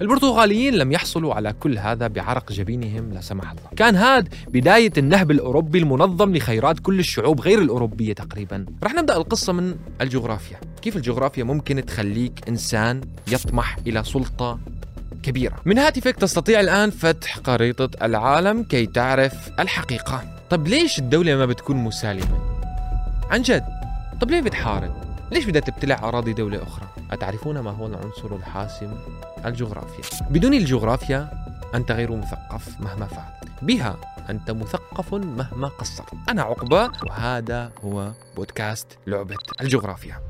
البرتغاليين لم يحصلوا على كل هذا بعرق جبينهم لا سمح الله. كان هاد بداية النهب الأوروبي المنظم لخيرات كل الشعوب غير الأوروبية تقريبا. رح نبدأ القصة من الجغرافيا. كيف الجغرافيا ممكن تخليك إنسان يطمح إلى سلطة كبيرة؟ من هاتفك تستطيع الآن فتح خريطة العالم كي تعرف الحقيقة. طب ليش الدولة ما بتكون مسالمة؟ عن جد. طب ليه بتحارب؟ ليش بدها تبتلع أراضي دولة أخرى؟ أتعرفون ما هو العنصر الحاسم؟ الجغرافيا بدون الجغرافيا أنت غير مثقف مهما فعلت بها أنت مثقف مهما قصرت أنا عقبة وهذا هو بودكاست لعبة الجغرافيا